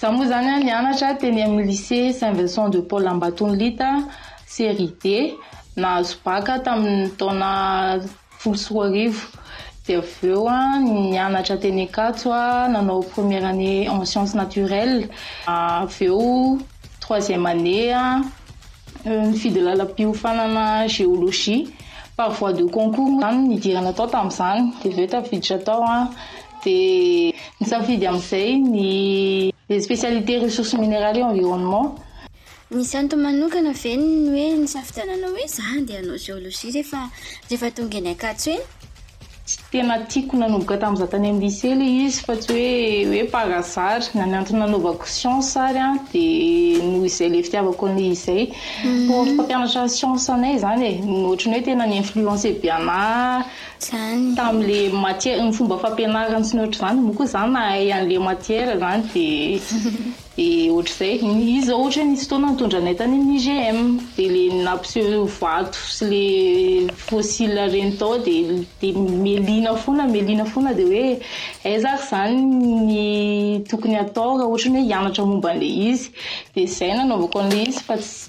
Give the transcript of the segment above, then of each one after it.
Za moa zany an nianatra teny amin'ny lycée Saint Vincent de Paul Ambatonilita série D, nahazo bac tamin'ny taona folo sy roa arivo, dia avy eo an nianatra teny Ankatso an nanao première année en sciences naturelles, avy eo troisième année an nifidy lalam-piofanana géologie par voie de concours moa zany nidirana tao tamin'izany, dia avy eo tafiditra tao an Dia nisafidy amin'izay ny les spécialités ressources minérales et environnement. Misy antony manokana ve ny hoe nisafidiananao hoe za handeha hanao géologie rehefa rehefa tonga eny Ankatso eny? Tsy tena tiako nanomboka tamin'izaho tany amin'ny lycée ilay izy fa tsy hoe hoe par hasard na ny antony nanaovako sciences ary an dia noho izay ilay fitiavako an'ilay izay. Toa mpampianatra sciences anay izany e, ohatran'ny hoe tena ni-influencer be anah zany. Tamle matière ny fomba fampianarany sy ny ohatr'izany moa koa za nahay anle matière zany de de ohatr'izay izy zao ohatra nisy fotoana nitondra anay tany amin'ny IGM de le nampiseho vato sy le fossile reny tao de de melina foana melina foana de hoe aiza ary zany ny tokony atao raha ohatra ny hoe hianatra momba anle izy de zay nanaovako anle izy fa tsy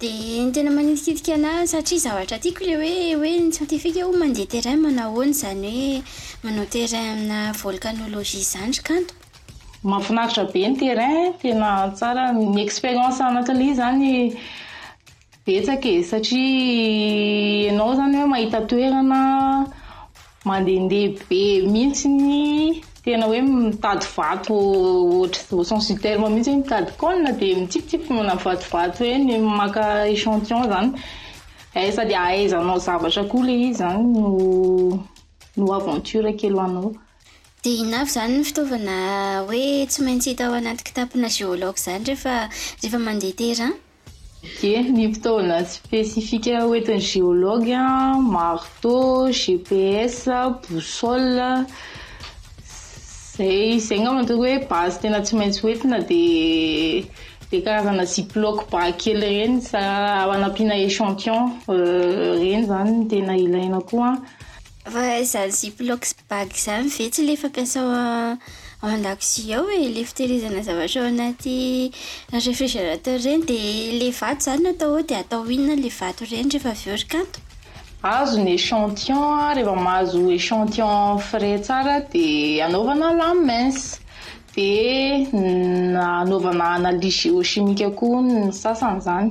Dia ny tena manitikitika anahy satria zavatra tiako ilay hoe hoe ny siantifika hono mandeha terrain manao ahoana izany hoe manao terrain amina volcanologie izany ry kanto? Mahafinaritra be ny terrain, tena tsara, ny expérience anatin'ilay izy izany Betsaka e, satria enao zany hoe mahita toerana mandehandeha be mihintsy ny tena hoe mitady vato ohatry au sens du terme mihintsy hoe mitady kaonina dia mitsipitsipy manavatovato eny maka echantillon zany eh sady ahaizanao zavatra koa le izy zany no no aventure kely ho anao. Dia inona avy izany ny fitaovana hoe tsy maintsy hita ao anaty kitapona géologue izany rehefa rehefa mandeha terrain? Ie, ny fitaovana spesifika hoentin'ny géologue, marteau, GPS, boussole, zay zay angamba no tena hoe base tena tsy maintsy hoentina dia karazana ziplock bà kely ireny sa hanampiana échantillon ireny izany no tena ilaina koa. Fa izany ziplock sy bagy izany ve tsy ilay fampiasa ao an-dakozia ao e, ilay fitehirizana zavatra ao anaty réfrigérateur ireny? Dia ilay vato izany no atao ao dia atao inona ilay vato ireny rehefa avy eo ry kanto? Azo ny échantillon, rehefa mahazo échantillon frais tsara dia anaovana lame mince, dia anaovana analyse géochimique koa ny sasany izany.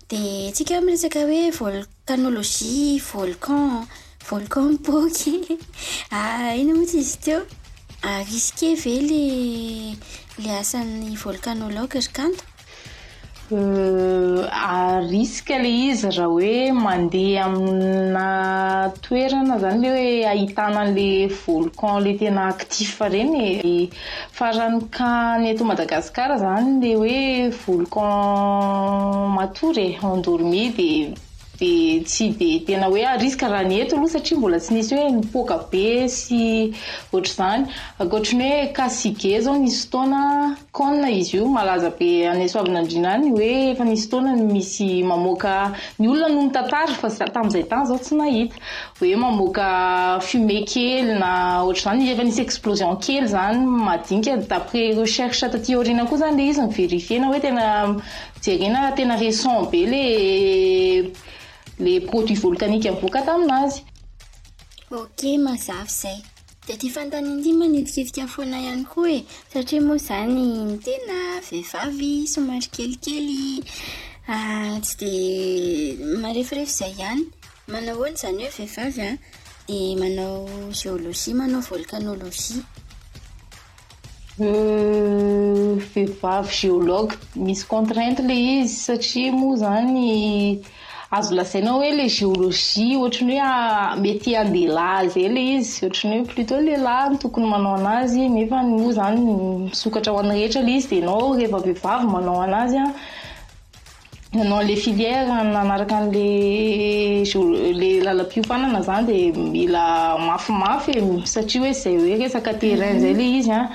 Dia antsika eo miresaka hoe volkanolojia, volcan, volcan mipoaka e. Ah, inona moa tsy izy teo? Ah, risqué ve le le asan'ny volkanology ry Kanto? Euh, ah, risque ilay izy raha hoe mandeha aminà toerana izany ilay hoe ahitana an'ilay volcan ilay tena actif ireny e. Farany ka ny eto Madagascar zany le hoe volcan matory e, endormi de de tsy de tena hoe à risque raha ny eto aloha satria mbola tsy nisy hoe nipoaka be sy ohatr'izany, ankoatry ny hoe cas Sigue zao nisy fotoana, cône izy io malaza be any Soavinandriana any hoe efa nisy fotoana misy mamoaka, ny olona no mitantara fa za tamin'izay tany zao tsy nahita. hoe mamoaka fumée kely na ohatr'izany efa nisy explosion kely zany madinika d'après recherche taty aoriana koa zany le izy no verifiena hoe tena jerena raha tena récent be le le produit volcanique nivoaka taminazy. Ok mazava izay. Dia ity fanontaniana ity manitikitika foana ihany koa e, satria moa izany ny tena vehivavy somary kelikely tsy dia mareforefo izay ihany, Manahoana izany hoe vehivavy an? Dia manao geologie manao volcanologie. Euh, vehivavy géologue, misy contrainte le izy satria moa zany azo lazaina hoe le géologie ohatran'ny hoe ah, métier an-dehilahy zay le izy, ohatran'ny hoe plutôt lehilahy no tokony manao anazy nefa moa zany misokatra ho an'ny rehetra le izy dia ianao rehefa vehivavy manao anazy an, nanao an'ilay filière nanaraka an'ilay le lalam-piofanana izany dia mila mafimafy e, satria hoe izay hoe resaka terrain izay ilay izy an,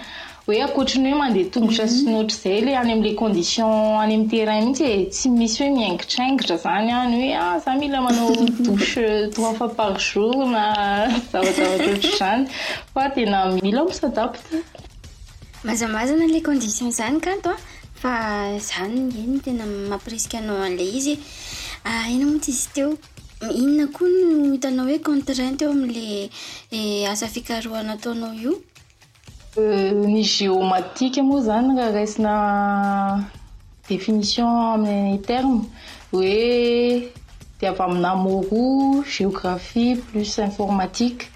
hoe ankoatry ny hoe mandeha tongotra sy ny ohatr'izay ilay any amin'ilay condition any amin'ny terrain mihitsy e, tsy misy hoe miaingitraingitra izany any hoe ah za mila manao douche trois fois par jour na zavazavatra ohatr'izany fa tena mila mi-s'adapte. Maza maza ilay condition izany kanto an! Fa zany nge no tena mampirisika anao an'ilay izy e! Inona moa tsy izy teo? Inona koa no hitanao hoe contrainte eo amin'ilay asa fikarohana ataonao io? Ny géomatique moa zany raha raisina définition amin'ny terme Hoe dia avy aminà mots roa, géographie plus informatique.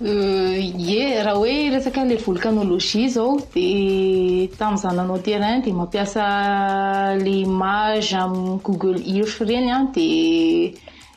Ie, raha hoe resaka ilay volcanologie izao dia tamin'izaho nanao terrain dia mampiasa ilay image amin'ny google earth ireny aho dia.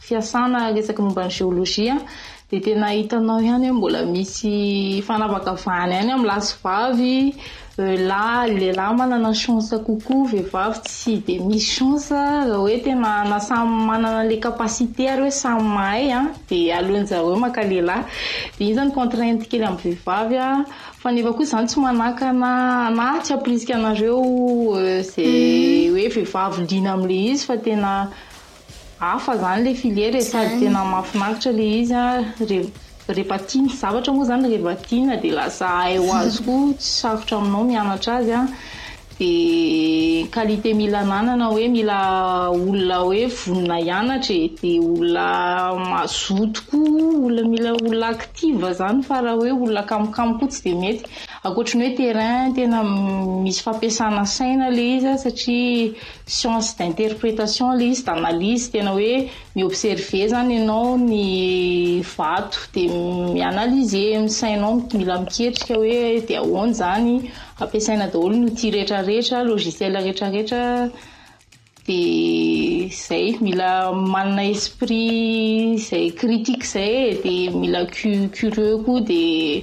fiasana resaka momba ny geolojia dia tena hitanao ihany hoe mbola misy fanavakavahana ihany amin'ny lahy sy vavy, lahy lehilahy manana chance kokoa, vehivavy tsy dia misy chance raha hoe tena na samy manana ilay capacité ary hoe samy mahay dia aleonjareo maka lehilahy, dia iny izany contrainte kely amin'ny vehivavy fa nefa koa izany tsy manakana na tsy hampirisika anareo izay hoe vehivavy liana amin'ilay izy fa tena Hafa zany le filiera e, sady tena mahafinaritra le izy a, rehefa tia ny zavatra moa zany rehefa tiana dia lasa hay ho azy koa, tsy sarotra aminao mianatra azy a, de qualité mila ananana hoe mila olona hoe vonona hianatra e, de olona mazoto koa, olona mila olona active zany fa raha hoe olona kamokamo koa tsy dia mety, ankoatry ny hoe terrain tena misy fampiasana saina le izy a satria. science d'interprétation ilay izy d'analyse tena hoe mi-observer zany ianao ny vato dia mi-analyser ny sainao mila miketrika hoe dia ahoana izany ampiasaina daholo ny outil rehetra rehetra logiciel rehetra rehetra dia izay mila manana esprit izay critique izay e dia mila cu- curieux koa dia